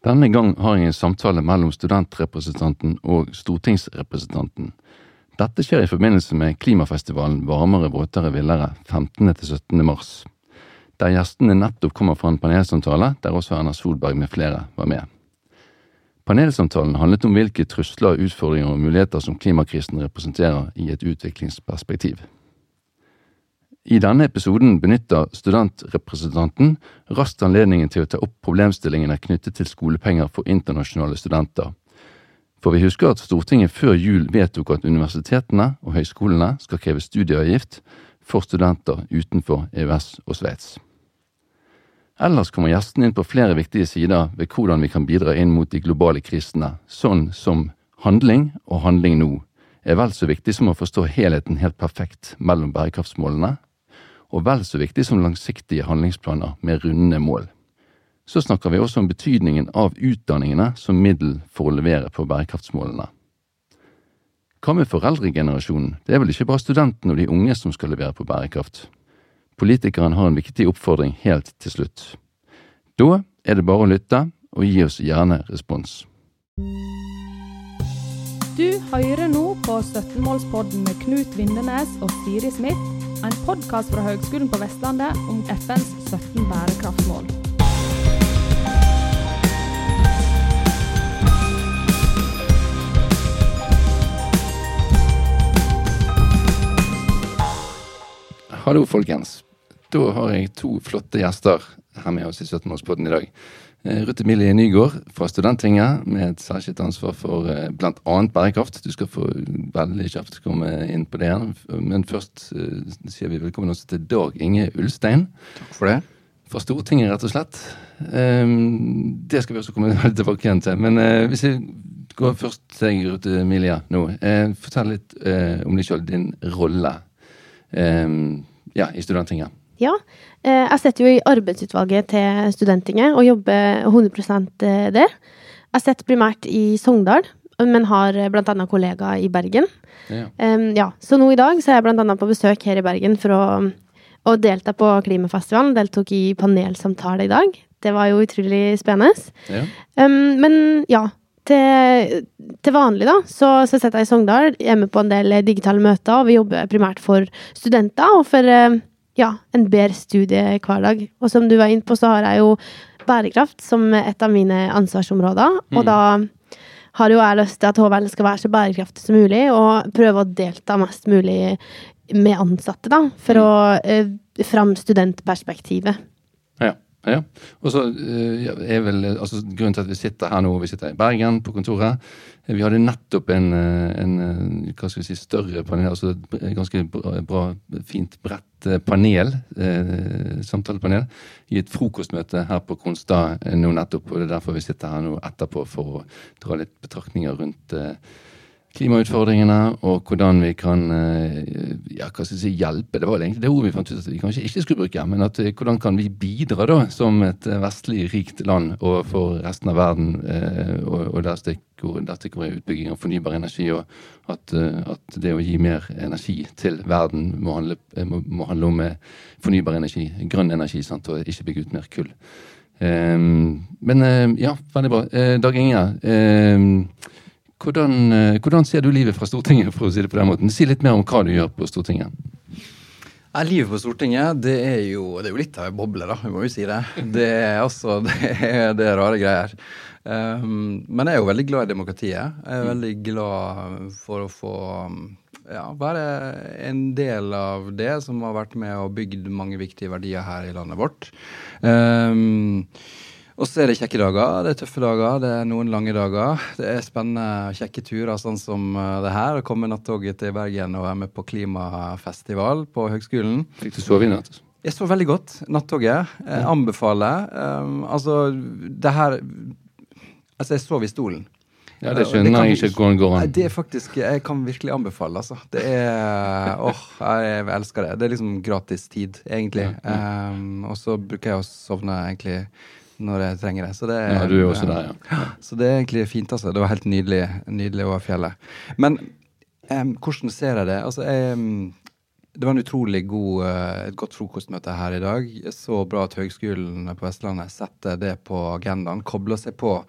Denne gang har jeg en samtale mellom studentrepresentanten og stortingsrepresentanten. Dette skjer i forbindelse med klimafestivalen Varmere, våtere, villere 15. til 17. mars, der gjestene nettopp kommer fra en panelsamtale der også Erna Solberg med flere var med. Panelsamtalen handlet om hvilke trusler, utfordringer og muligheter som klimakrisen representerer i et utviklingsperspektiv. I denne episoden benytter studentrepresentanten raskt anledningen til å ta opp problemstillingene knyttet til skolepenger for internasjonale studenter. For vi husker at Stortinget før jul vedtok at universitetene og høyskolene skal kreve studieavgift for studenter utenfor EØS og Sveits. Ellers kommer gjestene inn på flere viktige sider ved hvordan vi kan bidra inn mot de globale krisene, sånn som handling og handling nå er vel så viktig som å forstå helheten helt perfekt mellom bærekraftsmålene og vel så viktig som langsiktige handlingsplaner med runde mål. Så snakker vi også om betydningen av utdanningene som middel for å levere på bærekraftsmålene. Hva med foreldregenerasjonen? Det er vel ikke bare studentene og de unge som skal levere på bærekraft? Politikeren har en viktig oppfordring helt til slutt. Da er det bare å lytte, og gi oss gjerne respons. Du hører nå på 17-målspodden med Knut Vindenes og Siri Smith en podkast fra Høgskolen på Vestlandet om FNs 17 bærekraftsmål. Hallo, folkens. Da har jeg to flotte gjester her med oss i 17-årspodden i dag. Eh, Ruth Emilie Nygaard fra Studenttinget med et særskilt ansvar for eh, bl.a. bærekraft. Du skal få veldig kjapt komme inn på det. Men først eh, sier vi velkommen også til Dag Inge Ulstein. Takk for det. Fra Stortinget, rett og slett. Ehm, det skal vi også komme tilbake igjen til. Men hvis vi går først til deg, Ruth Emilie, nå. Fortell litt om deg sjøl, din rolle ehm, ja, i Studenttinget. Ja. Eh, jeg sitter jo i arbeidsutvalget til Studenttinget og jobber 100 eh, der. Jeg sitter primært i Sogndal, men har bl.a. blant annet kollegaer i Bergen. Ja. Um, ja. Så nå i dag så er jeg annet på besøk her i Bergen for å, å delta på klimafestivalen. Deltok i panelsamtale i dag. Det var jo utrolig spennende. Ja. Um, men ja, til, til, vanlig, da, så, så sitter jeg i Sogndal, er med på en del digitale møter, og vi jobber primært for studenter og for ja, en bedre studiehverdag. Og som du var inne på, så har jeg jo bærekraft som et av mine ansvarsområder. Og mm. da har jo jeg lyst til at HVL skal være så bærekraftig som mulig, og prøve å delta mest mulig med ansatte, da, for mm. å eh, fram studentperspektivet. Ja. Ja, og så uh, er vel altså, Grunnen til at vi sitter her nå, vi sitter i Bergen på kontoret Vi hadde nettopp en, en hva skal vi si, større panel, altså et ganske bra, fint bredt eh, panel, eh, samtalepanel, i et frokostmøte her på Kronstad eh, nå nettopp. og Det er derfor vi sitter her nå etterpå for å dra litt betraktninger rundt eh, klimautfordringene og hvordan vi kan eh, ja, hva skal jeg si, hjelpe. Det var egentlig det ordet vi fant ut at vi kanskje ikke skulle bruke. Men at, eh, hvordan kan vi bidra da, som et vestlig rikt land og for resten av verden, og, og der stikker utbygging av fornybar energi, og at, at, det å gi mer energi til verden må handle, må, må handle om fornybar energi, grønn energi, sant, og ikke bygge ut mer kull. Um, men ja, veldig bra. Dag Inge. Uh, hvordan, eh, hvordan, ser du livet fra Stortinget, for å si det på den måten? Si litt mer om hva du gjør på Stortinget. Ja, livet på Stortinget det er, jo, det er jo litt av ei boble, da. Vi må jo si det. Det er altså det er, det er rare greier. Um, men jeg er jo veldig glad i demokratiet. Jeg er veldig glad for å få ja, være en del av det som har vært med og bygd mange viktige verdier her i landet vårt. Um, og så er det kjekke dager, det er tøffe dager, det er noen lange dager. Det er spennende, kjekke turer sånn som eh, det her. Å komme nattoget til Bergen og være med på klimafestival på høgskolen. Fikk du sove i natt? Jeg sov veldig godt. Nattoget. Jeg anbefaler. Um, altså, det her Altså, jeg sov i stolen. Ja, Det skjønner jeg ikke hvordan går an. Det er faktisk, Jeg kan virkelig anbefale, altså. Det er åh, jeg elsker det. Det er liksom gratis tid, egentlig. Ja, ja. Um, og så bruker jeg å sovne egentlig når jeg trenger det. Så det, ja, du er også der, ja. Så det er egentlig fint, altså. Det var helt nydelig, nydelig over fjellet. Men um, hvordan ser jeg det? Altså, jeg, det var en utrolig god, eh, et godt frokostmøte her i dag. Så bra at Høgskolen på Vestlandet setter det på agendaen. Kobler seg på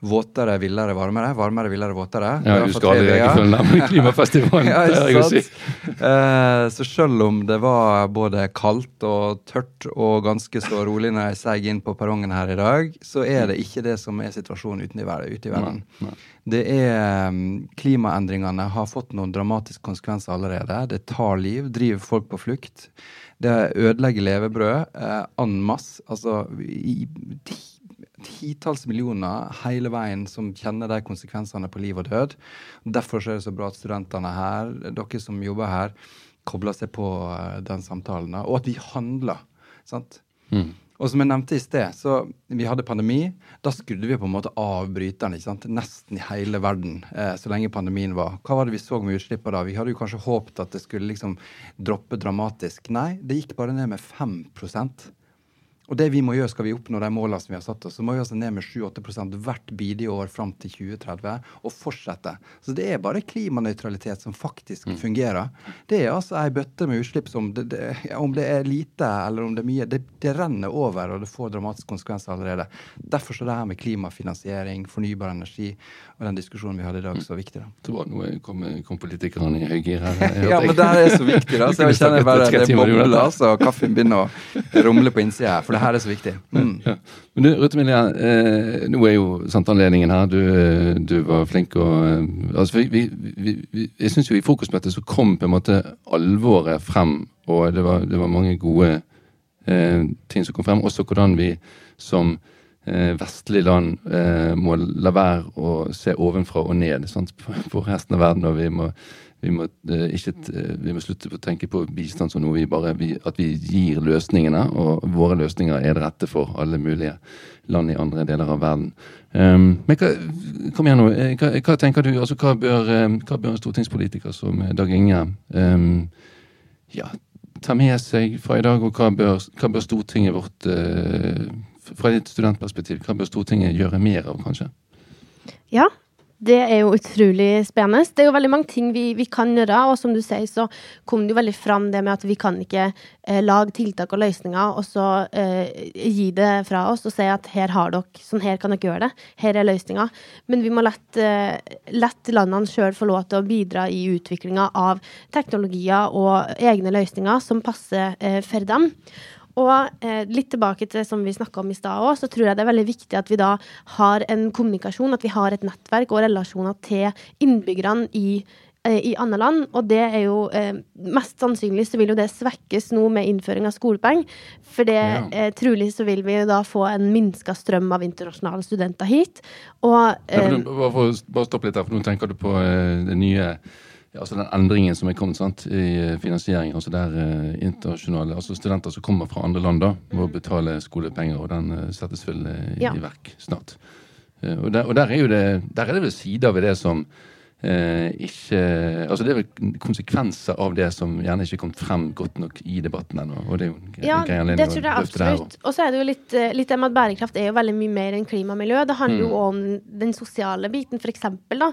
våtere, villere, varmere. Varmere, villere, våtere. Ja, du skal aldri rekkefølgen følge med klimafestivalen. ja, det jeg si. eh, så selv om det var både kaldt og tørt og ganske så rolig når jeg seig inn på perrongen her i dag, så er det ikke det som er situasjonen ute i. Ute i verden. Nei, nei. Det er mm, Klimaendringene har fått noen dramatiske konsekvenser allerede. Det tar liv, driver folk på flukt. Det ødelegger levebrød eh, en masse. Altså i titalls millioner hele veien som kjenner de konsekvensene på liv og død. Derfor er det så bra at studentene her, dere som jobber her, kobler seg på eh, den samtalen, og at vi handler. sant? Mm. Og som jeg nevnte i sted, så vi hadde pandemi. Da skrudde vi på en måte av bryteren ikke sant? nesten i hele verden eh, så lenge pandemien var. Hva var det vi så med utslippene da? Vi hadde jo kanskje håpet at det skulle liksom droppe dramatisk. Nei, det gikk bare ned med 5 og det vi må gjøre, skal vi oppnå de målene som vi har satt oss, så må vi altså ned med 7-8 hvert bidige år fram til 2030, og fortsette. Så det er bare klimanøytralitet som faktisk mm. fungerer. Det er altså ei bøtte med utslipp som det, det, Om det er lite eller om det er mye, det, det, renner over, og det får dramatiske konsekvenser allerede. Derfor er det her med klimafinansiering, fornybar energi og den diskusjonen vi hadde i dag, så viktig. da. Så var nå kom, kom politikerne i høygir her. ja, men det her er så viktig, da. Så jeg kjenner bare det bobler, så kaffen begynner å rumle på innsida her. For det her er så viktig. Mm. Ja. Men du, Ruth Emilie, eh, nå er jo sant anledningen her. Du, eh, du var flink og eh, altså, vi, vi, vi, Jeg syns jo i frokostmøtet så kom på en måte alvoret frem, og det var, det var mange gode eh, ting som kom frem. Også hvordan vi som eh, vestlige land eh, må la være å se ovenfra og ned sant, på resten av verden. og vi må, vi må, eh, ikke, eh, vi må slutte å tenke på bistand som noe vi bare vi, At vi gir løsningene, og våre løsninger er det rette for alle mulige land i andre deler av verden. Um, men hva, kom igjen nå. Eh, hva, hva, tenker du, altså hva bør, hva bør en stortingspolitiker som Dag Inge um, ja, ta med seg fra i dag, og hva bør, bør Stortinget vårt uh, fra et studentperspektiv, hva bør Stortinget gjøre mer av, kanskje? Ja, det er jo utrolig spennende. Det er jo veldig mange ting vi, vi kan gjøre, og som du sier, så kom det jo veldig fram det med at vi kan ikke eh, lage tiltak og løsninger, og så eh, gi det fra oss og si at her har dere, sånn her kan dere gjøre det, her er løsninga. Men vi må lett, eh, landene sjøl få lov til å bidra i utviklinga av teknologier og egne løsninger som passer eh, for dem. Og eh, litt tilbake til det som vi snakka om i stad òg, så tror jeg det er veldig viktig at vi da har en kommunikasjon, at vi har et nettverk og relasjoner til innbyggerne i eh, i andre land, og det er jo eh, Mest sannsynlig så vil jo det svekkes nå med innføring av skolepenger. For det ja. eh, trolig så vil vi jo da få en minska strøm av internasjonale studenter hit. Og eh, ja, bare, bare stopp litt der, for nå tenker du på eh, det nye ja, altså den endringen som er kommet sant, i eh, finansiering. altså der eh, internasjonale, altså Studenter som kommer fra andre land, da, må betale skolepenger, og den eh, settes vel eh, i, ja. i verk snart. og, der, og der, er det, der er det vel sider ved det som eh, ikke Altså det er vel konsekvenser av det som gjerne ikke kom frem godt nok i debatten ennå. Og det er jo ja, det tror jeg absolutt. Og så er det jo litt, eh, litt det med at bærekraft er jo veldig mye mer enn klima og miljø. Det handler mm. jo om den sosiale biten, for eksempel, da.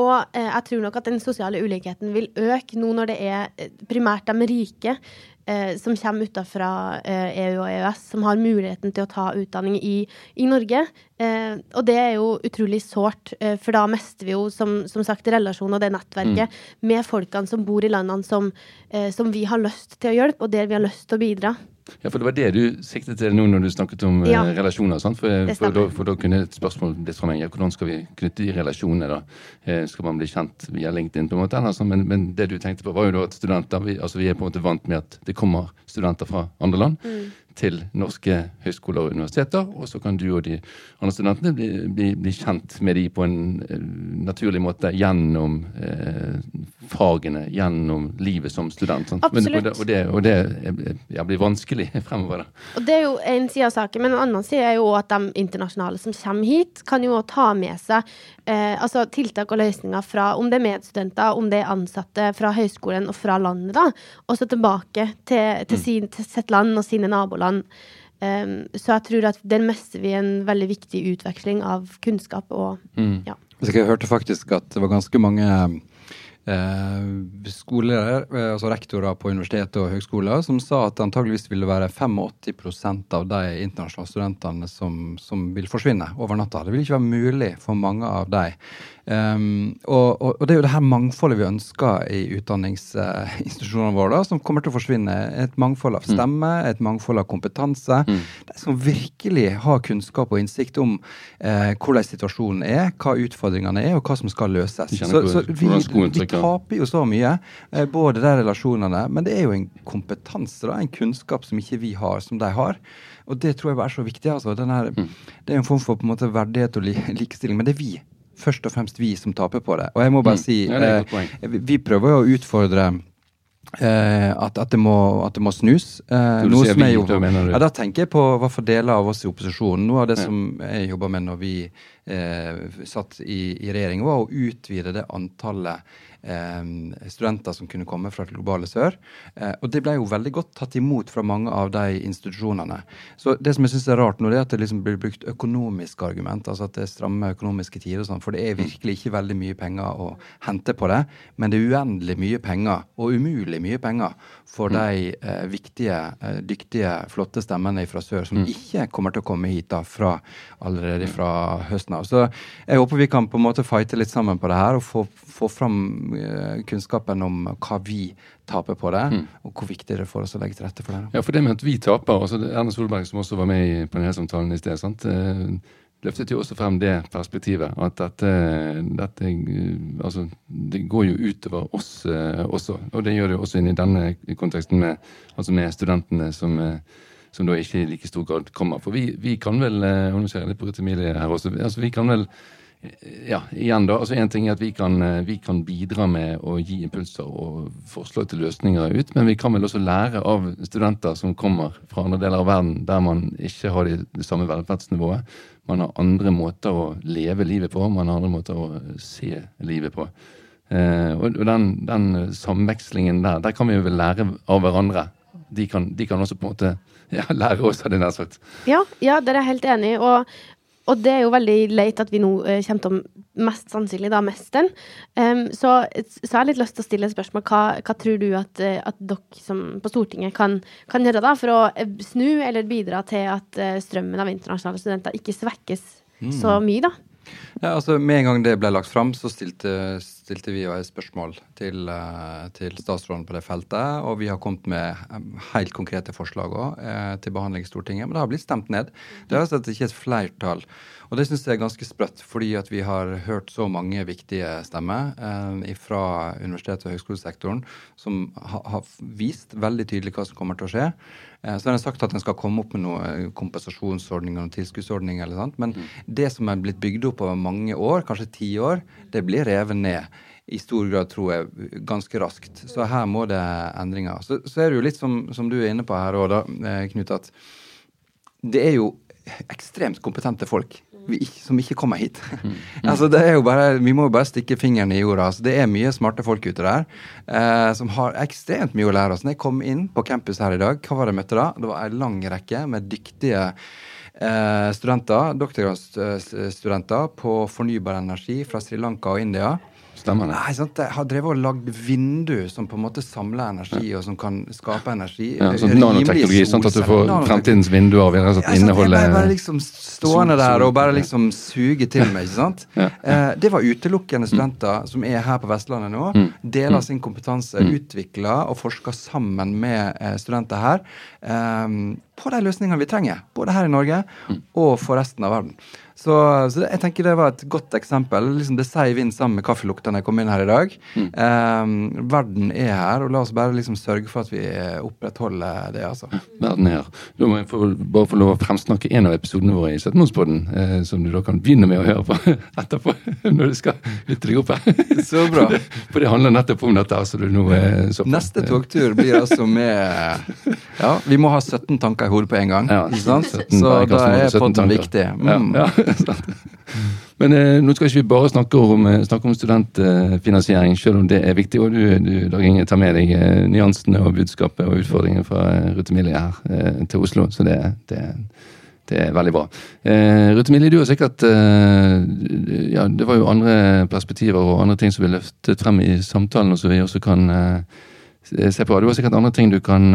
Og eh, jeg tror nok at den sosiale ulikheten vil øke nå når det er eh, primært de rike eh, som kommer utenfra eh, EU og EØS, som har muligheten til å ta utdanning i, i Norge. Eh, og det er jo utrolig sårt, eh, for da mister vi jo som, som sagt relasjonen og det nettverket mm. med folkene som bor i landene som, eh, som vi har lyst til å hjelpe, og der vi har lyst til å bidra. Ja, for det var det du siktet til nå når du snakket om eh, ja, relasjoner. sant? For, for, da, for, da, kunne et spørsmål blitt fra meg ja, hvordan skal vi knytte de relasjonene. da? Eh, skal man bli kjent via LinkedIn? på en måte, altså, men, men, det du tenkte på, var jo da at studenter vi, altså, vi er på en måte vant med at det kommer studenter fra andre land. Mm til norske høyskoler og universiteter. Og så kan du og de andre studentene bli, bli, bli kjent med de på en uh, naturlig måte gjennom uh, fagene, gjennom livet som student. Sant? Absolutt. Men, og det, og det, og det ja, blir vanskelig fremover. Da. Og Det er jo en side av saken, men en annen side er jo at de internasjonale som kommer hit, kan jo ta med seg uh, altså tiltak og løsninger fra om det er medstudenter, om det er ansatte fra høyskolen og fra landet, da, og så tilbake til, til. Sin, til sitt land og sine naboland. Um, så jeg tror at der mister vi en veldig viktig utveksling av kunnskap og mm. ja. Jeg hørte faktisk at det var ganske mange eh, skolelærer, eh, altså rektorer på universitetet og høgskoler, som sa at det antageligvis ville være 85% av de internasjonale studentene som, som, vil forsvinne over natta. Det vil ikke være mulig for mange av de. Um, og, og, og, det er jo det her mangfoldet vi ønsker i utdanningsinstitusjonene våre, da, som kommer til å forsvinne. Et mangfold av mm. stemme, et mangfold av kompetanse. Mm. De som virkelig har kunnskap og innsikt om eh, hvordan situasjonen er, hva utfordringene er, og hva som skal løses. Så, så vi, vi, taper jo så mye, eh, både de relasjonene, men det er jo en kompetanse, da, en kunnskap som ikke vi har, som de har. Og det tror jeg er så viktig. altså. Her, mm. Det er en form for på en måte, verdighet og likestilling, men det er vi først og fremst vi som taper på det. Og jeg må bare mm. si, eh, vi prøver jo å utfordre eh, at, at, det må, at, det må, snus. Eh, noe som jeg jo, ja, Da tenker jeg på hva for deler av oss i opposisjonen. Noe av det ja. som jeg jobba med når vi eh, satt i, i regjering, var å utvide det antallet studenter som kunne komme fra det globale sør. Eh, og det ble jo veldig godt tatt imot fra mange av de institusjonene. Så det som jeg syns er rart nå, det er at det liksom blir brukt økonomiske argument, altså at det er stramme økonomiske tider og sånn, for det er virkelig ikke veldig mye penger å hente på det. Men det er uendelig mye penger, og umulig mye penger, for mm. de eh, viktige, eh, dyktige, flotte stemmene fra sør som mm. ikke kommer til å komme hit da fra allerede fra høsten av. Så jeg håper vi kan på en måte fighte litt sammen på det her og få, få fram Eh, kunnskapen om hva vi taper på det, mm. og hvor viktig det er for oss å legge til rette for det. Ja, for det med at vi taper, altså Erna Solberg som også var med i panelsamtalen i sted, sant? Eh, løftet jo også frem det perspektivet. At dette, dette altså, det går jo utover oss eh, også. Og det gjør det jo også inn i denne konteksten med, altså med studentene som, som da ikke i like stor grad kommer. For vi, vi kan vel, og nå ser jeg litt på Emilie her også, altså vi kan vel ja, igjen da, altså en ting er at vi kan, eh, vi kan, bidra med å gi impulser og forslag til løsninger ut, men vi kan vel også lære av studenter som kommer fra andre deler av verden der man ikke har det, det samme velferdsnivået. Man har andre måter å leve livet på, man har andre måter å se livet på. Eh, og, den, den, samvekslingen der, der kan vi vel lære av hverandre. De kan, de kan også på en måte ja, lære oss, hadde jeg nær sagt. Ja, ja, dere er helt enig. Og og det er jo veldig leit at vi nå uh, kommer til å mest sannsynlig da miste den. Um, så, så jeg har litt lyst til å stille et spørsmål. Hva, hva tror du at, uh, at, dere som på Stortinget kan, kan, gjøre da for å uh, snu eller bidra til at strømmen av internasjonale studenter ikke svekkes mm. så mye, da? Ja, altså Med en gang det ble lagt fram, så stilte, stilte vi jo et spørsmål til, til, statsråden på det feltet. Og vi har kommet med helt konkrete forslag også, til behandling i Stortinget. Men det har blitt stemt ned. Det er altså ikke et flertall og det syns jeg er ganske sprøtt, fordi at vi har hørt så mange viktige stemmer eh, fra universitets- og høyskolesektoren som har, har vist veldig tydelig hva som kommer til å skje. Eh, så har en sagt at en skal komme opp med noen kompensasjonsordninger og tilskuddsordninger, eller sånt, men mm. det som er blitt bygd opp over mange år, kanskje ti år, det blir revet ned i stor grad, tror jeg, ganske raskt. Så her må det endringer. Så, så er det jo litt som, som du er inne på her òg, eh, Knut, at det er jo ekstremt kompetente folk ikke, som ikke kommer hit. Mm. altså det er jo bare, Vi må jo bare stikke fingeren i jorda. Altså det er mye smarte folk ute der eh, som har ekstremt mye å lære oss. Når jeg kom inn på campus her i dag, hva var det jeg møtte da? Det var en lang rekke med dyktige eh, studenter, doktorgradsstudenter på fornybar energi fra Sri Lanka og India. Stemmer det. Nei, sant? Jeg har drevet og lagd vindu som på en måte samler energi, og som kan skape energi. Ja, sånn nanoteknologi, sånn at du får fremtidens vinduer vil altså ja, inneholde Jeg bare liksom stående der og bare liksom suge til meg, ikke sant. ja. eh, det var utelukkende studenter som er her på Vestlandet nå. Mm. Deler mm. sin kompetanse, mm. utvikler og forsker sammen med eh, studenter her eh, på de løsningene vi trenger. Både her i Norge mm. og for resten av verden. Så, så, jeg tenker det var et godt eksempel. Liksom det sier inn sammen med kaffelukta jeg kom inn her i dag. Mm. Um, verden er her, og la oss bare liksom sørge for at vi opprettholder det. altså. Verden er her. Da må jeg få, bare få lov å fremsnakke en av episodene våre i Settemannspodden, eh, som du da kan begynne med å høre på etterpå, når du skal lytte deg opp her. Så bra. For det, handler nettopp om dette. Altså, du nå er så Neste togtur blir altså med Ja, vi må ha 17 tanker i hodet på en gang. Ja? Så da er podden viktig. Mm. Ja, ja. Men eh, nå skal ikke vi bare snakke om, eh, snakke om studentfinansiering, selv om det er viktig. Og du, du Dag Inge, tar med deg eh, nyansene og budskapet og utfordringene fra eh, Ruth Emilie her eh, til Oslo. Så det, det, Det er veldig bra. Eh, Ruth Emilie, du har sikkert Ja, det var jo andre perspektiver og andre ting som ble løftet frem i samtalen, og som vi også kan se på. Du har sikkert andre ting du kan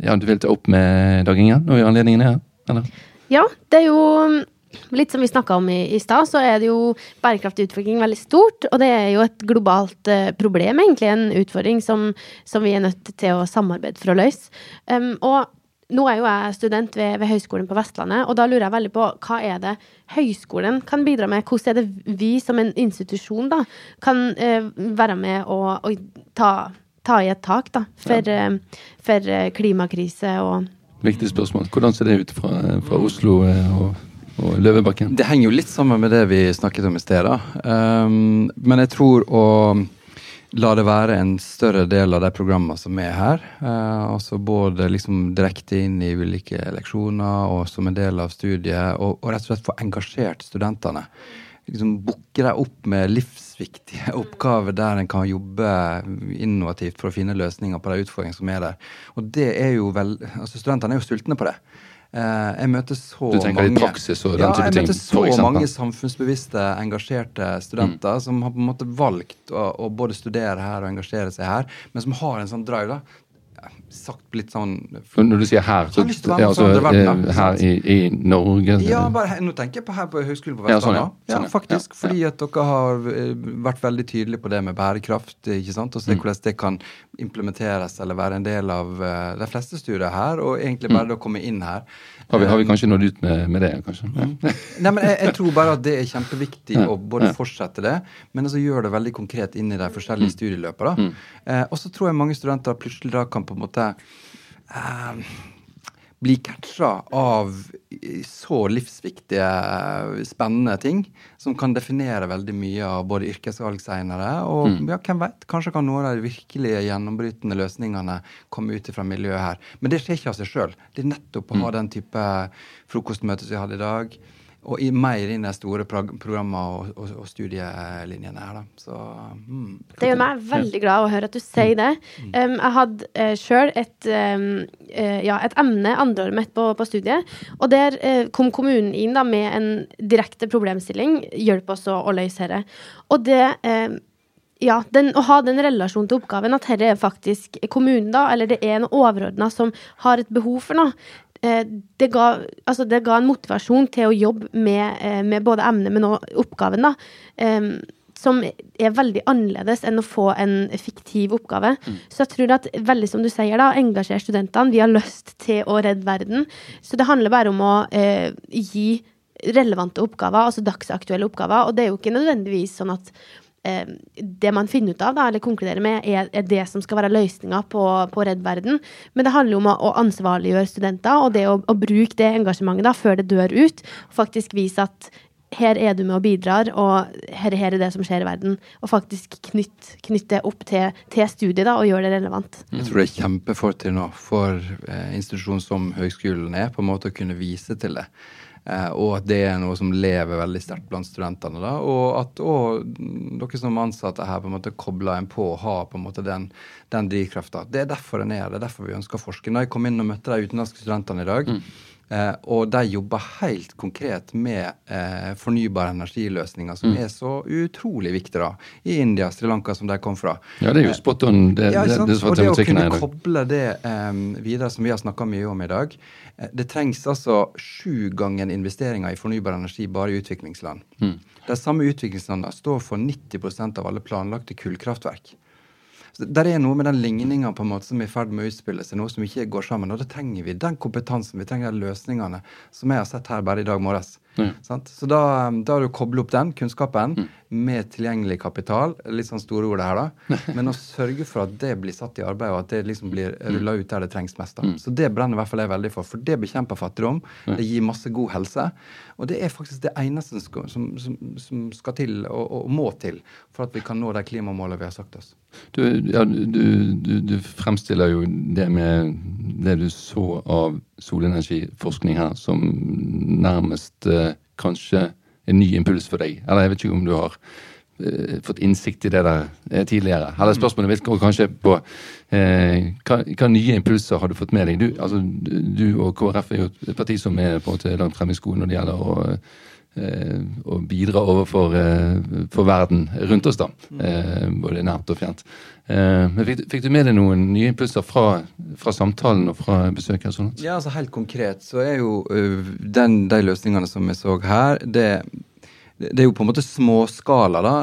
Ja, du vil ta opp med Dag Inge når anledningen her, eller? Ja, det er jo Litt som vi snakka om i, i stad, så er det jo bærekraftig utvikling veldig stort. Og det er jo et globalt eh, problem, egentlig. En utfordring som, som, vi er nødt til å samarbeide for å løse. Um, og nå er jo jeg student ved, ved, Høgskolen på Vestlandet, og da lurer jeg veldig på hva er det høyskolen kan bidra med? Hvordan er det vi som en institusjon da kan eh, være med og, og ta, ta, i et tak da, for, ja. eh, for eh, klimakrise og Viktig spørsmål. Hvordan ser det ut fra, fra Oslo eh, og, og Løvebakken? Det henger jo litt sammen med det vi snakket om i sted. Um, men jeg tror å la det være en større del av de programmene som er her. Uh, altså Både liksom direkte inn i ulike leksjoner og som en del av studiet. Og, og rett og slett få engasjert studentene. Liksom Booke dem opp med livsviktige oppgaver der en kan jobbe innovativt for å finne løsninger på de utfordringene som er der. Og det er jo vel, altså Studentene er jo sultne på det. Eh, jeg møter så du mange, i praksis og den ja, type ting? Jeg møter så mange samfunnsbevisste, engasjerte studenter mm. som har på en måte valgt å, å, både studere her og engasjere seg her, men som har en sånn drive. da, sagt litt sånn Når du sier her, så ja, altså, eh, her i, i, Norge? Ja, bare, nå tenker jeg på her på Høgskolen på Vestlandet. Ja, sånn, ja. Sånn, ja, faktisk. Fordi at dere har eh, vært veldig tydelige på det med bærekraft. ikke sant? Og se mm. hvordan det kan implementeres eller være en del av uh, de fleste studier her. Og egentlig bare mm. å komme inn her. Har vi, har vi, kanskje nådd ut med, med det, kanskje? Mm. Nei, men jeg, jeg, tror bare at det er kjempeviktig å både fortsette det, men også gjøre det veldig konkret inn i de forskjellige studieløpene. Eh, og så tror jeg mange studenter plutselig da kan på en måte måte eh, bli catcha av så livsviktige, spennende ting som kan definere veldig mye av både yrkesvalg seinere, og mm. ja, hvem vet, kanskje kan noen av de virkelig gjennombrytende løsningene komme ut fra miljøet her. Men det skjer ikke av seg sjøl. Det er nettopp å ha mm. den type frokostmøte som vi hadde i dag og i mer inn de store programmene og, og, og, studielinjene her, da. Så, mm. Det gjør meg veldig glad å høre at du sier det. Mm. Um, jeg hadde uh, sjøl et, um, uh, ja, et emne andreåret mitt på, på, studiet, og der uh, kom kommunen inn da med en direkte problemstilling. Hjelp oss å, å løse dette. Og det um, ja, den, å ha den relasjonen til oppgaven, at dette er faktisk kommunen, da, eller det er en overordna som har et behov for noe, det ga, altså det ga, en motivasjon til å jobbe med, eh, med både emnet, men også oppgaven, da. Som er veldig annerledes enn å få en fiktiv oppgave. Mm. Så jeg tror at, veldig som du sier, da, engasjere studentene. Vi har lyst til å redde verden. Så det handler bare om å eh, gi relevante oppgaver, altså dagsaktuelle oppgaver. Og det er jo ikke nødvendigvis sånn at eh, det man finner ut av, da, eller konkluderer med, er, er det som skal være løsninga på, på Redd Verden. Men det handler jo om å, å ansvarliggjøre studenter, og det å, å, bruke det engasjementet da, før det dør ut. Faktisk vise at her er du med og bidrar, og her, her er det som skjer i verden. Og faktisk knytte knytt det opp til, til studiet da, og gjøre det relevant. Jeg tror det er kjempefortrinn nå for eh, institusjonen som høgskolen er, på en måte å kunne vise til det. Eh, og at det er noe som lever veldig sterkt blant studentene. da, Og at og, dere som ansatte her på en måte kobler en på og har på en måte den, den drivkrafta. Det er derfor den er det er derfor vi ønsker å forske. Når jeg kom inn og møtte de utenlandske studentene i dag, mm. eh, og de jobber helt konkret med eh, fornybare energiløsninger, som mm. er så utrolig viktige da, i India, Sri Lanka, som de kom fra. Ja, det er jo spot on. Det, ja, det, det, det, og det å kunne koble det eh, videre, som vi har snakka mye om i dag, Eh, det trengs altså sju ganger investeringer i fornybar energi bare i utviklingsland. Mm. De samme utviklingslandene står for 90% av alle planlagte kullkraftverk. Så Der er noe med den ligninga som er i ferd med å utspille seg, noe som ikke går sammen. Og da trenger vi den kompetansen, vi trenger de løsningene som jeg har sett her bare i dag morges. Mm. Så da, da har du koblet opp den kunnskapen mm. med tilgjengelig kapital. Litt sånn store ord her, da. Men å sørge for at det blir satt i arbeid, og at det liksom blir mm. rulla ut der det trengs mest. da. Mm. Så det brenner i hvert fall jeg veldig for. For det bekjemper fattigdom. Det gir masse god helse. Og det er faktisk det eneste som, som, som skal til, og, og, må til, for at vi kan nå de klimamålene vi har sagt oss. Du, ja, du, du, du fremstiller jo det med det du så av solenergiforskning her som nærmest eh, kanskje en ny impuls for deg? Eller jeg vet ikke om du har fått innsikt i det der tidligere. Eller spørsmålet mitt går kanskje på eh, hva, hva, nye impulser har du fått med deg? Du, altså, du og KrF er jo et parti som er på en måte langt fremme i skolen når det gjelder å å eh, bidra overfor eh, for verden rundt oss, da. Eh, både nært og fjernt. Men fikk, fikk, du med deg noen nye impulser fra, fra samtalen og fra besøket? Sånn? Ja, altså Helt konkret så er jo den, de løsningene som vi så her, det, det er jo på en måte småskala, da.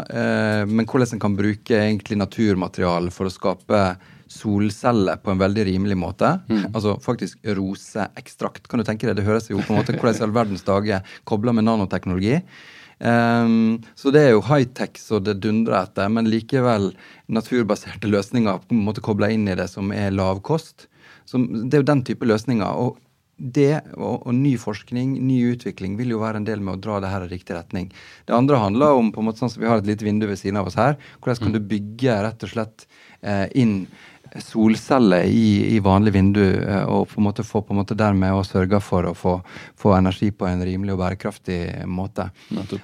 Men hvordan en kan bruke egentlig naturmateriale for å skape solceller på en veldig rimelig måte. Mm. Altså faktisk roseekstrakt. Kan du tenke deg, Det høres jo på en måte hvordan i all verdens dager kobla med nanoteknologi. Um, så det er jo high-tech så det dundrer etter, men likevel naturbaserte løsninger på en måte kobla inn i det som er lavkost. Det er jo den type løsninger. og det og, og, ny forskning, ny utvikling, vil jo være en del med å dra det her i riktig retning. Det andre handler om på en måte sånn som vi har et lite vindu ved siden av oss her. Hvordan kan mm. du bygge rett og slett eh, inn solceller i, i, vanlig vindu, eh, og på en måte få på en måte dermed å sørge for å få, få, energi på en rimelig og bærekraftig måte.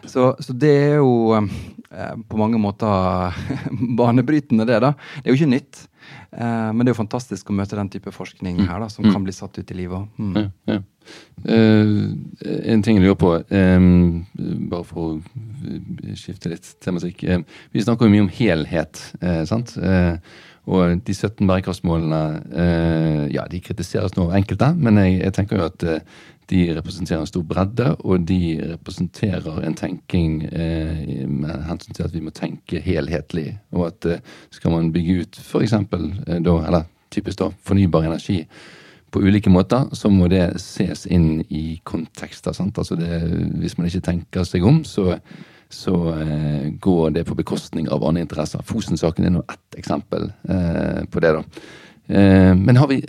Så, så, det er jo eh, på mange måter banebrytende, det. da. Det er jo ikke nytt. Eh, men det er jo fantastisk å møte den type forskning mm. her da, som mm. kan bli satt ut i livet. Mm. Ja, ja. Uh, en ting jeg lurer på, um, bare for å skifte litt tematikk. Uh, vi snakker jo mye om helhet. Uh, sant? Og de 17 bærekraftsmålene eh, ja, de kritiseres nå av enkelte, men jeg, jeg, tenker jo at eh, de representerer en stor bredde, og de representerer en tenking eh, med hensyn til at vi må tenke helhetlig. Og at eh, skal man bygge ut f.eks. Eh, eller typisk da, fornybar energi på ulike måter, så må det ses inn i kontekster. sant? Altså det, hvis man ikke tenker seg om, så så eh, går det på bekostning av andre interesser. Fosen-saken er nå ett eksempel eh, på det. da. Eh, men har vi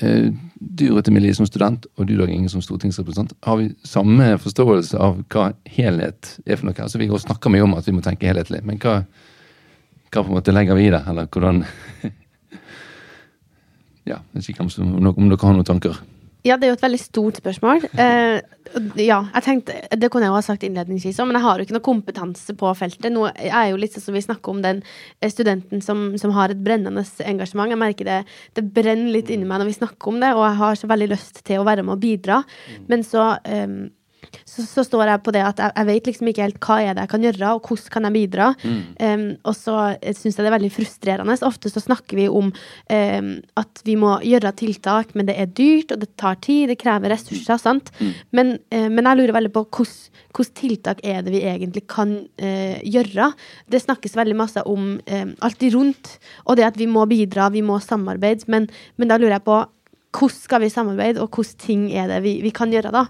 eh, du Rødt Emilie som student og du Dag Inge som stortingsrepresentant, har vi samme forståelse av hva helhet er for noe? Altså Vi snakker mye om at vi må tenke helhetlig, men hva, hva på en måte legger vi i det? Eller hvordan Ja, jeg vet ikke om, om dere har noen tanker? Ja, det er jo et veldig stort spørsmål. Uh, ja, jeg tenkte, Det kunne jeg jo ha sagt innledningsvis men jeg har jo ikke noe kompetanse på feltet. Nå er jo litt sånn som vi snakker om den eh, studenten som, som, har et brennende engasjement. Jeg merker det, det brenner litt inni meg når vi snakker om det, og jeg har så veldig lyst til å være med og bidra. Mm. Men så um, så, så, står jeg på det at jeg, jeg, vet liksom ikke helt hva er det jeg kan gjøre, og hvordan kan jeg bidra. Mm. Um, og så syns jeg det er veldig frustrerende. Ofte så snakker vi om um, at vi må gjøre tiltak, men det er dyrt, og det tar tid, det krever ressurser. sant? Mm. Men, uh, men, jeg lurer veldig på hvilke tiltak er det vi egentlig kan uh, gjøre. Det snakkes veldig masse om um, alt de rundt, og det at vi må bidra, vi må samarbeide, men, men da lurer jeg på hvordan skal vi samarbeide, og hvilke ting er det vi, vi kan gjøre, da.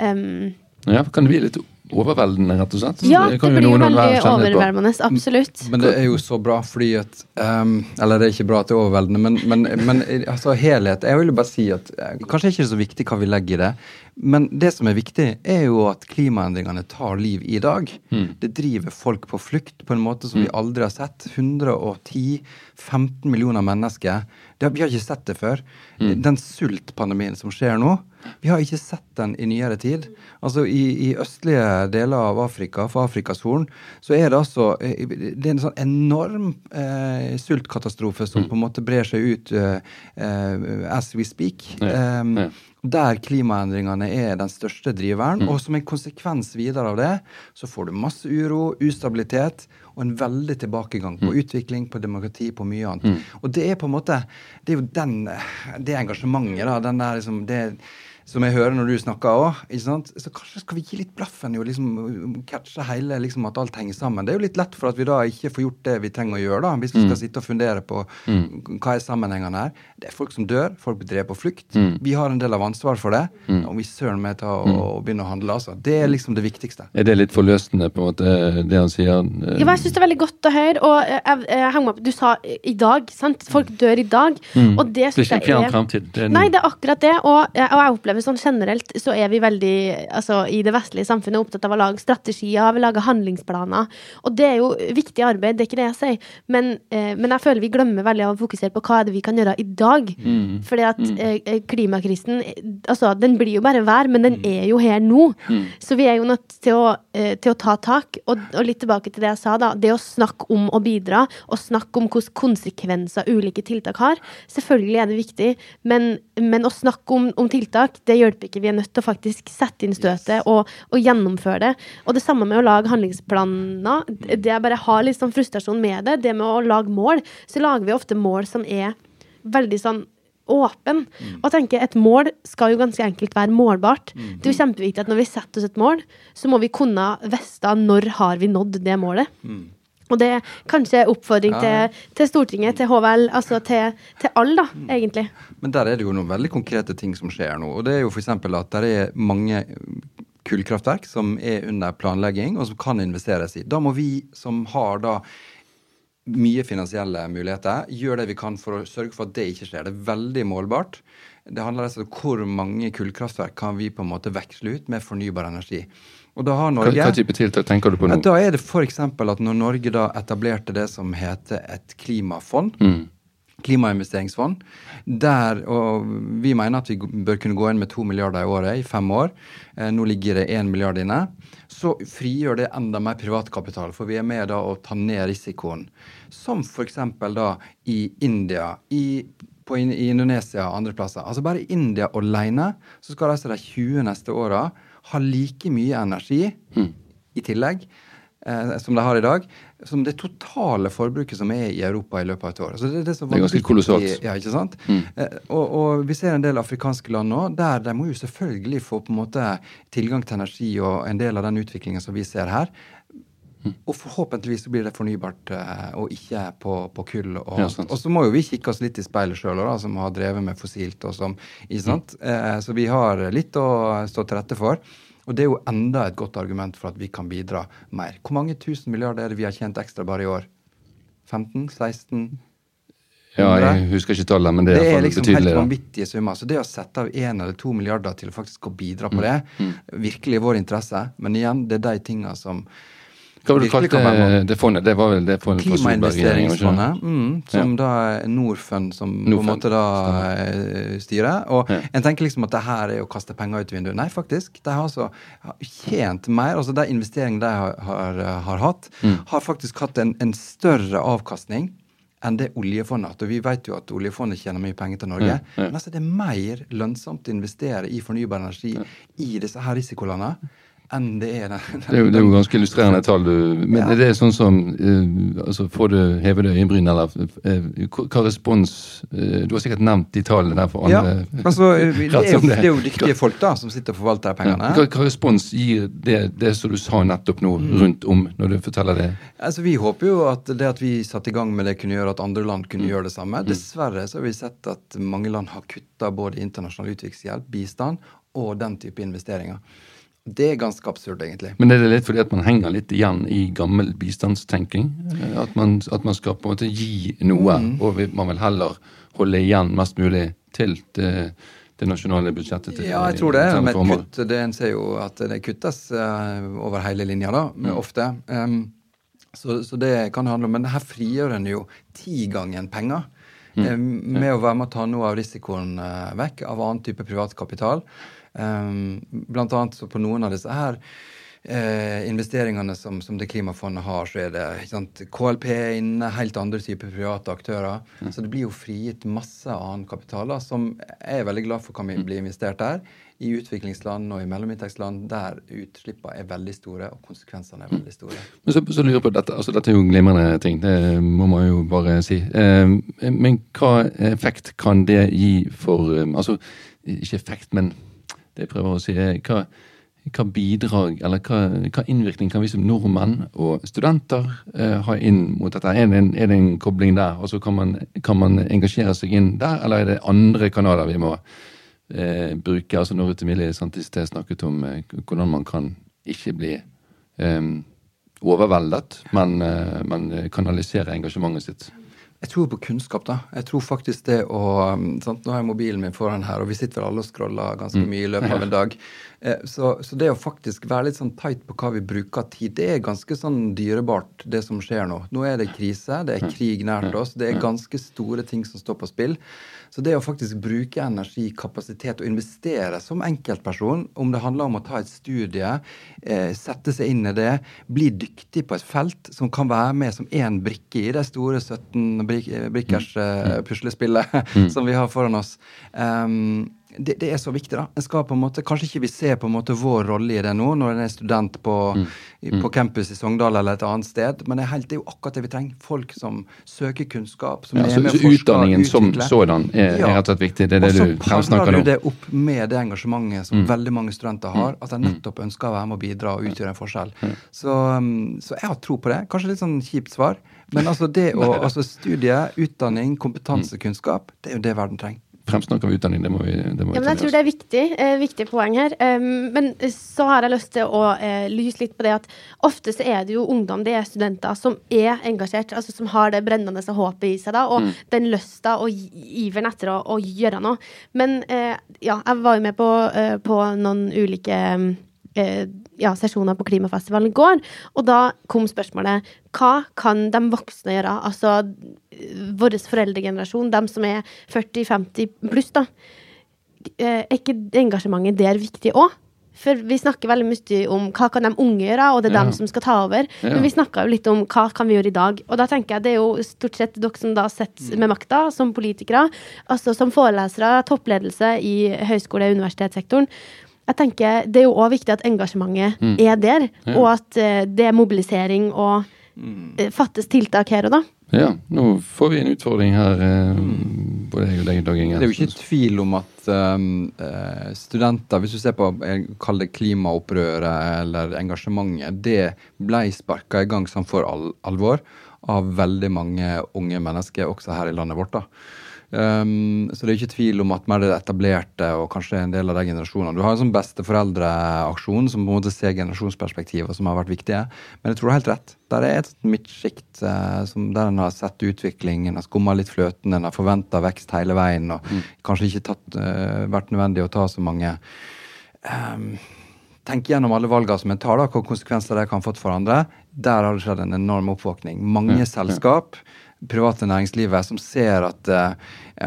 Um, ja, Kan det bli litt overveldende, rett og slett? Ja, det, det blir jo veldig overveldende. Absolutt. Men det er jo så bra fordi at um, Eller det er ikke bra at det er overveldende, men, men, men altså, helhet Jeg vil jo bare si at kanskje ikke er det så viktig hva vi legger i det, men det som er viktig, er jo at klimaendringene tar liv i dag. Mm. Det driver folk på flukt på en måte som mm. vi aldri har sett. 110-15 millioner mennesker. Det, vi har ikke sett det før. Mm. Den sultpandemien som skjer nå, vi har ikke sett den i nyere tid. Altså I, i østlige deler av Afrika, for Afrikas Horn, så er det altså eh, Det er en sånn enorm eh, sultkatastrofe som mm. på en måte brer seg ut uh, uh, as we speak. Ja, um, ja. Der klimaendringene er den største driveren. Mm. Og som en konsekvens videre av det, så får du masse uro, ustabilitet og en veldig tilbakegang på mm. utvikling, på demokrati, på mye annet. Mm. Og det er på en måte Det er jo den, det engasjementet, da. Den der liksom det som jeg hører når du snakker òg. Så kanskje skal vi gi litt blaffen i å liksom catche hele liksom at alt henger sammen. Det er jo litt lett for at vi da ikke får gjort det vi trenger å gjøre, da, hvis vi skal mm. sitte og fundere på mm. hva er sammenhengene her. Det er folk som dør, folk blir drevet på flukt. Mm. Vi har en del av ansvar for det. Mm. Og vi søren meg ta og, og mm. begynne å handle, altså. Det er liksom det viktigste. Er det litt forløsende, på en måte, det han sier? Ja, jeg syns det er veldig godt å høre. Og jeg, jeg, jeg henger meg opp Du sa i dag, sant? Folk dør i dag. Og det syns jeg er Det er ikke en fjern framtid. Nei, det er akkurat det. Og, og jeg opplever opplever sånn generelt, så er vi veldig, altså i det vestlige samfunnet, opptatt av å lage strategier, vi lager handlingsplaner. Og det er jo viktig arbeid, det er ikke det jeg sier. Men, eh, men jeg føler vi glemmer veldig av å fokusere på hva er det vi kan gjøre i dag. Mm. Fordi at mm. eh, klimakrisen, altså den blir jo bare vær, men den mm. er jo her nå. Mm. Så vi er jo nødt til å, eh, til å ta tak. Og, og, litt tilbake til det jeg sa, da. Det å snakke om å bidra, og snakke om hvilke konsekvenser ulike tiltak har. Selvfølgelig er det viktig, men, men å snakke om, om, tiltak, det hjelper ikke. Vi er nødt til å faktisk sette inn støtet og, og, gjennomføre det. Og det samme med å lage handlingsplaner. Det jeg bare har litt sånn frustrasjon med det, det med å lage mål, så lager vi ofte mål som er veldig sånn åpen. Mm. Og tenker et mål skal jo ganske enkelt være målbart. Mm. Det er jo kjempeviktig at når vi setter oss et mål, så må vi kunne vite når har vi nådd det målet. Mm. Og det er kanskje oppfordring til, til, Stortinget, til HVL, altså til, til alle, da, mm. egentlig. Men der er det jo noen veldig konkrete ting som skjer nå. Og det er jo f.eks. at det er mange kullkraftverk som er under planlegging, og som kan investeres i. Da må vi som har da mye finansielle muligheter. gjøre det vi kan for å sørge for at det ikke skjer. Det er veldig målbart. Det handler altså om hvor mange kullkraftverk kan vi på en måte veksle ut med fornybar energi. Og da har Norge, hva, hva type tiltak tenker du på nå? Da er det f.eks. at når Norge da etablerte det som heter et klimafond, mm. klimainvesteringsfond, der og vi mener at vi bør kunne gå inn med to milliarder i året i fem år, eh, nå ligger det én milliard inne, så frigjør det enda mer privatkapital, for vi er med da å ta ned risikoen. Som f.eks. da i India, i på, i Indonesia og andre plasser. Altså Bare i India alene så skal altså de 20 neste åra ha like mye energi mm. i tillegg eh, som de har i dag, som det totale forbruket som er i Europa i løpet av et år. Altså det, det, det, er ganske kolossalt. Ja, ikke sant? Mm. Eh, og, og, vi ser en del afrikanske land nå der de må jo selvfølgelig få på en måte tilgang til energi og en del av den utviklingen som vi ser her. Og forhåpentligvis så blir det fornybart eh, og ikke på, på kull. Og, ja, og, så må jo vi kikke oss litt i speilet sjøl, som har drevet med fossilt. og som, sant? Mm. Eh, så vi har litt å stå til rette for. Og det er jo enda et godt argument for at vi kan bidra mer. Hvor mange tusen milliarder er det vi har tjent ekstra bare i år? 15? 16? Ja, jeg husker ikke tallet, men det er, det er liksom betydelig. helt vanvittige summer. Så det å sette av én eller to milliarder til faktisk å bidra på mm. det, mm. virkelig i vår interesse. Men igjen, det er de tinga som hva var det du kalte det fondet? Det var vel det fondet Klimainvesteringsfondet, mm, som ja. da Norfund som Nordfund. på en måte da eh, styrer. Og ja. en tenker liksom at det her er å kaste penger ut vinduet. Nei, faktisk. De har altså tjent mer. altså De investeringene de har, har, har hatt, mm. har faktisk hatt en, en større avkastning enn det oljefondet. Og vi vet jo at oljefondet tjener mye penger til Norge. Ja, ja. Men altså det er mer lønnsomt å investere i fornybar energi i disse her risikolandene enn det er. Den, det, er jo, det er jo ganske illustrerende tall. Du, men ja. det er sånn som uh, altså Får du hevede øyenbryn, eller uh, hva respons uh, Du har sikkert nevnt de tallene der for andre. Ja, altså, det, er jo, det er jo dyktige folk da, som sitter og forvalter pengene. Ja. Hva, hva, respons gir det, det som du sa nettopp nå, mm. rundt om, når du forteller det? Altså, Vi håper jo at det at vi satte i gang med det, kunne gjøre at andre land kunne mm. gjøre det samme. Mm. Dessverre så har vi sett at mange land har kutta både internasjonal utviklingshjelp, bistand og den type investeringer. Det er ganske absurd, egentlig. Men er det litt fordi at man henger litt igjen i gammel bistandstenking? At man, at man skal på en måte gi noe, mm. og man vil heller holde igjen mest mulig til det, det nasjonale budsjettet? Til, ja, jeg tror det. Med et kutt, det En ser jo at det kuttes uh, over hele linja, da, mm. ofte. Um, så, så, det kan handle om. Men her frigjør en jo tigangen penger. Mm. Med å være med å ta noe av risikoen uh, vekk, av annen type privat kapital. Um, blant annet så på noen av disse her eh, investeringene som, som, det klimafondet har, så er det sant, KLP inne, helt andre typer private aktører. Mm. Så det blir jo frigitt masse annen kapital da, som jeg er veldig glad for kan bli investert der. I utviklingsland og i mellominntektsland der utslippene er veldig store og konsekvensene er veldig store. Men så, så lurer jeg på dette, altså Dette er jo glimrende ting, det må man jo bare si. Eh, men hva effekt kan det gi for eh, Altså, ikke effekt, men det jeg prøver å si, er hva, hva bidrag, eller hva, hva, innvirkning kan vi som nordmenn og studenter eh, ha inn mot dette? Er det, en, er det en kobling der, og så kan man, kan man, engasjere seg inn der, eller er det andre kanaler vi må eh, bruke? Altså Norut Emilie Santisté snakket om eh, hvordan man kan ikke bli eh, overveldet, men, eh, men kanalisere engasjementet sitt. Jeg tror på kunnskap, da. Jeg tror faktisk det å um, sant? Nå har jeg mobilen min foran her, og vi sitter vel alle og scroller ganske mm. mye i løpet av en dag. Eh, så, så, det å faktisk være litt sånn tight på hva vi bruker tid, det er ganske sånn dyrebart, det som skjer nå. Nå er det krise, det er krig nært oss, det er ganske store ting som står på spill. Så det å faktisk bruke energi, kapasitet og investere som enkeltperson, om det handler om å ta et studie, eh, sette seg inn i det, bli dyktig på et felt som kan være med som én brikke i det store 17 brik brikkers uh, puslespillet mm. som vi har foran oss. Um, det, det, er så viktig. da. En skal på en måte, Kanskje ikke vi ser på en måte vår rolle i det nå, når en er student på, mm. Mm. på campus i Sogndal eller et annet sted, men det er, helt, det er, jo akkurat det vi trenger. Folk som søker kunnskap. som ja, er med så, så Utdanningen som sådan er, ja. er rett og slett viktig? Det er det du fremsnakker nå? Og så parer du det opp med det engasjementet som mm. veldig mange studenter har, at de mm. nettopp ønsker å være med å bidra og utgjøre en forskjell. Så, um, så jeg har tro på det. Kanskje litt sånn kjipt svar, men altså det å, altså studie, utdanning, kompetansekunnskap, det er jo det verden trenger fremsnakker vi utdanning. Det må vi, det må ja, men Jeg tror det er viktig, eh, viktig poeng her. Um, men så har jeg lyst til å eh, lyse litt på det at ofte så er det jo ungdom, det er studenter, som er engasjert. altså Som har det brennende håpet i seg, da, og mm. den lysta og iveren etter å, å, gjøre noe. Men eh, ja, jeg var jo med på, uh, på noen ulike uh, ja, sesjoner på Klimafestivalen går, og da kom spørsmålet hva kan de voksne gjøre? Altså vår foreldregenerasjon, de som er 40-50 pluss, da. Eh, er ikke engasjementet der viktig òg? For vi snakker veldig mye om hva kan de unge gjøre, og det er ja. dem som skal ta over. Ja. Men vi snakka jo litt om hva kan vi gjøre i dag. Og da tenker jeg det er jo stort sett dere som da sitter med makta, som politikere, altså som forelesere, toppledelse i høyskole- og universitetssektoren. Jeg tenker Det er jo òg viktig at engasjementet mm. er der, ja. og at uh, det er mobilisering og uh, fattes tiltak her og da. Ja, nå får vi en utfordring her, eh, både jeg og deg, Dag Inge. Det er jo ikke tvil om at um, studenter, hvis du ser på kall det klimaopprøret eller engasjementet, det ble sparka i gang sånn for al alvor av veldig mange unge mennesker også her i landet vårt. da. Um, så det er ikke tvil om at mer det etablerte og kanskje en del av de generasjonene Du har en sånn besteforeldreaksjon som på en måte ser generasjonsperspektivet, som har vært viktige. Men jeg tror du har helt rett. Der er et midtsjikt uh, der en har sett utvikling, en har skumma litt fløten, en har forventa vekst hele veien, og mm. kanskje ikke tatt, uh, vært nødvendig å ta så mange um, Tenk gjennom alle valgene som en tar, da, hva konsekvenser det kan fått for andre. Der har det skjedd en enorm oppvåkning. Mange ja, selskap private næringslivet som ser at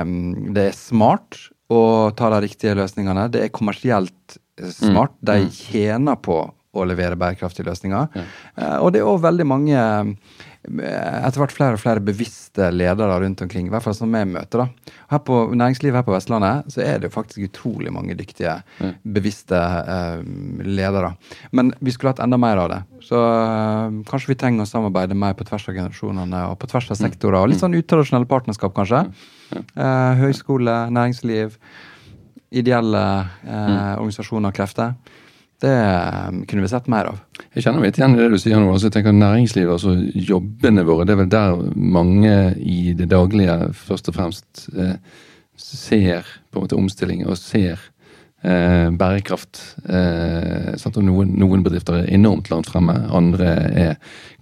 um, det er smart å ta de riktige løsningene. Det er kommersielt eh, smart. Mm. De mm. tjener på å levere bærekraftige løsninger. Ja. Uh, og det er òg veldig mange etter hvert flere og flere bevisste ledere rundt omkring. I hvert fall som jeg møter. da. Her på næringslivet her på Vestlandet så er det jo faktisk utrolig mange dyktige, mm. bevisste eh, ledere. Men vi skulle hatt enda mer av det. Så eh, kanskje vi trenger å samarbeide mer på tvers av generasjonene og på tvers av mm. sektorer. Og litt sånn utradisjonelle partnerskap, kanskje. Eh, høyskole, næringsliv, ideelle eh, mm. organisasjoner og krefter. Det um, kunne vi sett mer av. Jeg kjenner meg igjen i det du sier nå. altså jeg tenker Næringslivet, altså jobbene våre, det er vel der mange i det daglige først og fremst eh, ser på en måte omstilling og ser eh, bærekraft. Eh? Og noen, noen, bedrifter er enormt langt fremme, andre er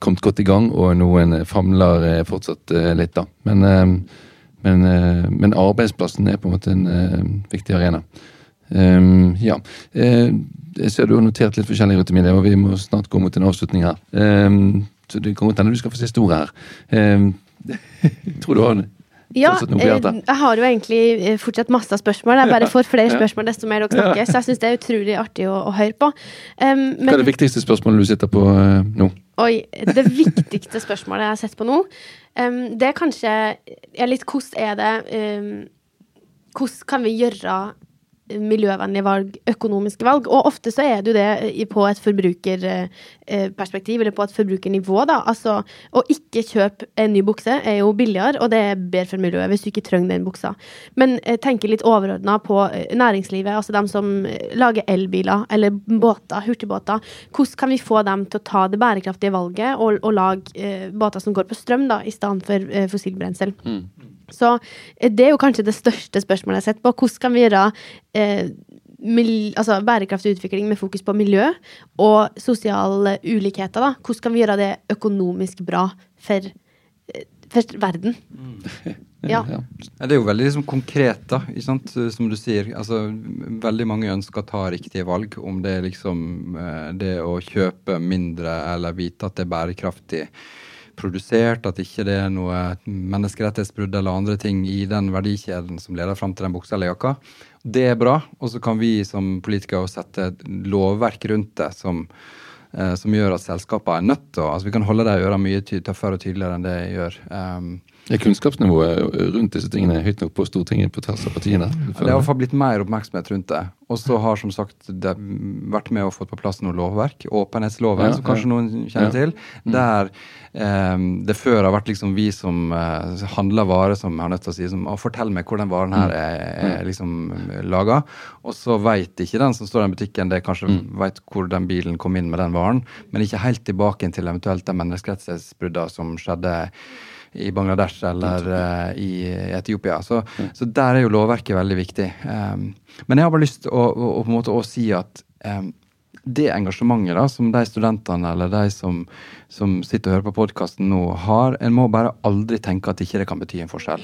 kommet godt i gang, og noen famler eh, fortsatt eh, litt, da. Men, eh, men, men, arbeidsplassen er på en måte en viktig arena. Um, ja. Uh, jeg ser du har notert litt forskjellig, Rutemile, og vi må snart gå mot en avslutning her. Um, så det kan godt hende du skal få siste ordet her. Um, tror du har ja, eh, jeg har jo egentlig eh, fortsatt masse spørsmål. Jeg bare får flere spørsmål desto mer dere snakker. Så jeg syns det er utrolig artig å, å høre på. Um, men, Hva er det viktigste spørsmålet du sitter på uh, nå? Oi, Det viktigste spørsmålet jeg har sett på nå, um, det er kanskje er litt hvordan er det um, Hvordan kan vi gjøre miljøvennlige valg, økonomiske valg. Og ofte så er det jo det på et forbrukerperspektiv, eller på et forbrukernivå, da. Altså å ikke kjøpe en ny bukse er jo billigere, og det er bedre for miljøet hvis du ikke trenger den buksa. Men tenk litt overordna på eh, næringslivet, altså dem som lager elbiler eller båter, hurtigbåter. Hvordan kan vi få dem til å ta det bærekraftige valget og, og lage eh, båter som går på strøm, da, i stedet for eh, fossilbrensel? Mm. Så eh, det er jo kanskje det største spørsmålet jeg har sett på. Hvordan kan vi gjøre eh, altså bærekraftig utvikling med fokus på miljø og sosiale ulikheter? da? Hvordan kan vi gjøre det økonomisk bra for, eh, for verden? verden. Ja. ja. Det er jo veldig liksom, konkret, da, som du sier. Altså, veldig mange ønsker å ta riktige valg. Om det er liksom eh, det å kjøpe mindre eller vite at det er bærekraftig produsert, at ikke det er noe menneskerettighetsbrudd eller andre ting i den verdikjeden som leder fram til den buksa eller jakka. Det er bra. Og så kan vi som politikere sette et lovverk rundt det som, eh, som gjør at selskapene er nødt til å altså Vi kan holde de øra mye tøffere og tydeligere enn det gjør. Um, er kunnskapsnivået rundt disse tingene høyt nok på Stortinget på tvers av partiene? Det har i hvert fall blitt mer oppmerksomhet rundt det. Og så har som sagt det vært med og fått på plass noe lovverk. Åpenhetsloven, ja, som kanskje ja. noen kjenner ja. til. Mm. Der eh, det før har vært liksom vi som eh, handler varer som har nødt til å si som, fortell meg hvordan varen her mm. er, er liksom laga. Og så veit ikke den som står i butikken, det kanskje mm. veit hvor den bilen kom inn med den varen, men ikke helt tilbake til eventuelt de menneskerettighetsbruddene som skjedde i Bangladesh eller uh, i Etiopia. Så, mm. så, der er jo lovverket veldig viktig. Um, men jeg har bare lyst til å, å, på en måte å si at um, det engasjementet da, som de studentene eller de som, som sitter og hører på podkasten nå, har, en må bare aldri tenke at ikke det kan bety en forskjell.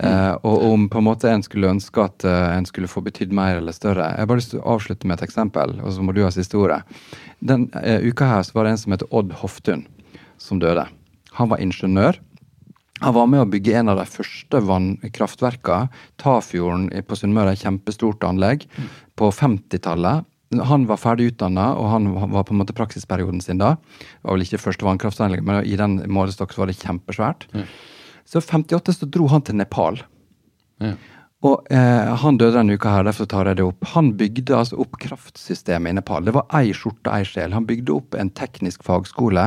Mm. Uh, og om på en måte en skulle ønske at uh, en skulle få betydd mer eller større. Jeg har bare lyst til å avslutte med et eksempel, og så må du ha siste ordet. Den uh, uka her så var det en som heter Odd Hoftun, som døde. Han var ingeniør. Han var med å bygge en av de første vannkraftverkene. Tafjorden på Sunnmøre, kjempestort anlegg, på 50-tallet. Han var ferdig utdanna, og han var på en måte praksisperioden sin da. Det var vel ikke første vannkraftanlegg, men i den målestokk var det kjempesvært. Ja. Så 58 så dro han til Nepal. Ja. Og eh, Han døde denne uka, her, derfor tar jeg det opp. Han bygde altså opp kraftsystemet i Nepal. Det var ei skjorte, ei sjel. Han bygde opp en teknisk fagskole.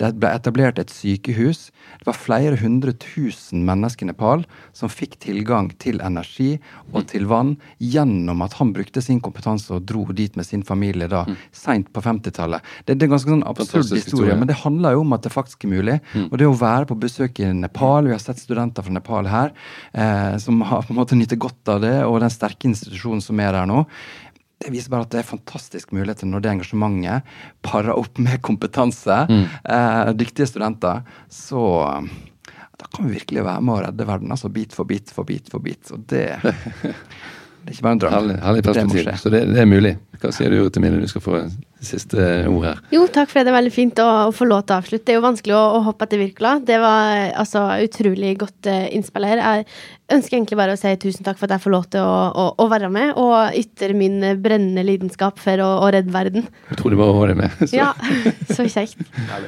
Det ble etablert et sykehus. Det var flere hundre tusen mennesker i Nepal som fikk tilgang til energi og til vann gjennom at han brukte sin kompetanse og dro dit med sin familie da, mm. seint på 50-tallet. Det, det, er en ganske sånn absurd historie, historie, men det handler jo om at det faktisk er mulig. Mm. Og det å være på besøk i Nepal, vi har sett studenter fra Nepal her, eh, som har på en måte nytt nyter godt av det, og den sterke institusjonen som er der nå. Det viser bare at det er fantastiske muligheter når det engasjementet parer opp med kompetanse, mm. eh, dyktige studenter. Så da kan vi virkelig være med å redde verden, altså bit for bit for bit for bit. Og det Det er ikke bare en drøm. Herlig, herlig perspektiv. Det så det, det, er mulig. Hva sier du, til Mine? Du skal få siste ord her. Jo, takk for det. Det er veldig fint å, å få lov til å avslutte. Det er jo vanskelig å, å hoppe etter Wirkola. Det var altså utrolig godt uh, innspill her. Jeg ønsker egentlig bare å si tusen takk for at jeg får lov til å, å, å være med og ytre min brennende lidenskap for å, redde verden. Utrolig bare å ha deg med. Så. Ja, så kjekt.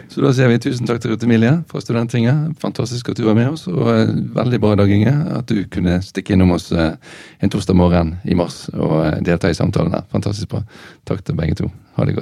så da sier vi tusen takk til Ruth Emilie fra Studenttinget. Fantastisk at du var med oss, og uh, veldig bra, Dag Inge, at du kunne stikke innom oss uh, en torsdag morgen i mars og delta i samtalen her. Fantastisk bra. Takk til begge to. Ha det godt.